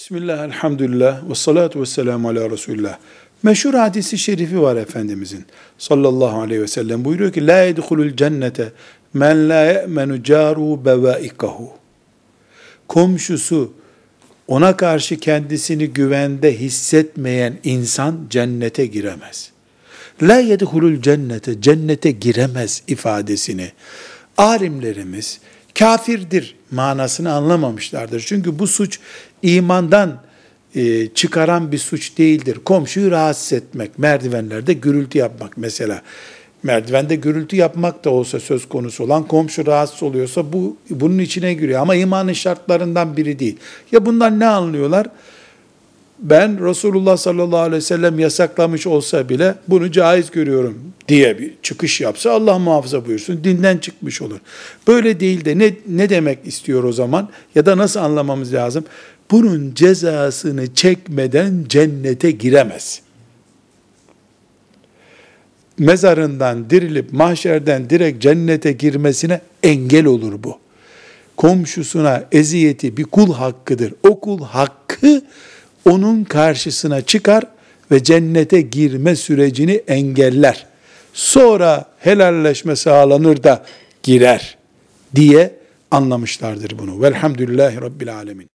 Bismillah, elhamdülillah, ve salatu ve selamu ala Resulullah. Meşhur hadisi şerifi var Efendimizin sallallahu aleyhi ve sellem buyuruyor ki, La yedhulul cennete men la ye'menu caru bevaikahu. Komşusu ona karşı kendisini güvende hissetmeyen insan cennete giremez. La yedhulul cennete, cennete giremez ifadesini alimlerimiz kafirdir manasını anlamamışlardır. Çünkü bu suç imandan e, çıkaran bir suç değildir. Komşuyu rahatsız etmek, merdivenlerde gürültü yapmak mesela. Merdivende gürültü yapmak da olsa söz konusu olan komşu rahatsız oluyorsa bu bunun içine giriyor. Ama imanın şartlarından biri değil. Ya bundan ne anlıyorlar? Ben Resulullah sallallahu aleyhi ve sellem yasaklamış olsa bile bunu caiz görüyorum diye bir çıkış yapsa Allah muhafaza buyursun dinden çıkmış olur. Böyle değil de ne, ne demek istiyor o zaman ya da nasıl anlamamız lazım? Bunun cezasını çekmeden cennete giremez. Mezarından dirilip mahşerden direkt cennete girmesine engel olur bu. Komşusuna eziyeti bir kul hakkıdır. O kul hakkı onun karşısına çıkar ve cennete girme sürecini engeller. Sonra helalleşme sağlanır da girer diye anlamışlardır bunu. Velhamdülillahi Rabbil Alemin.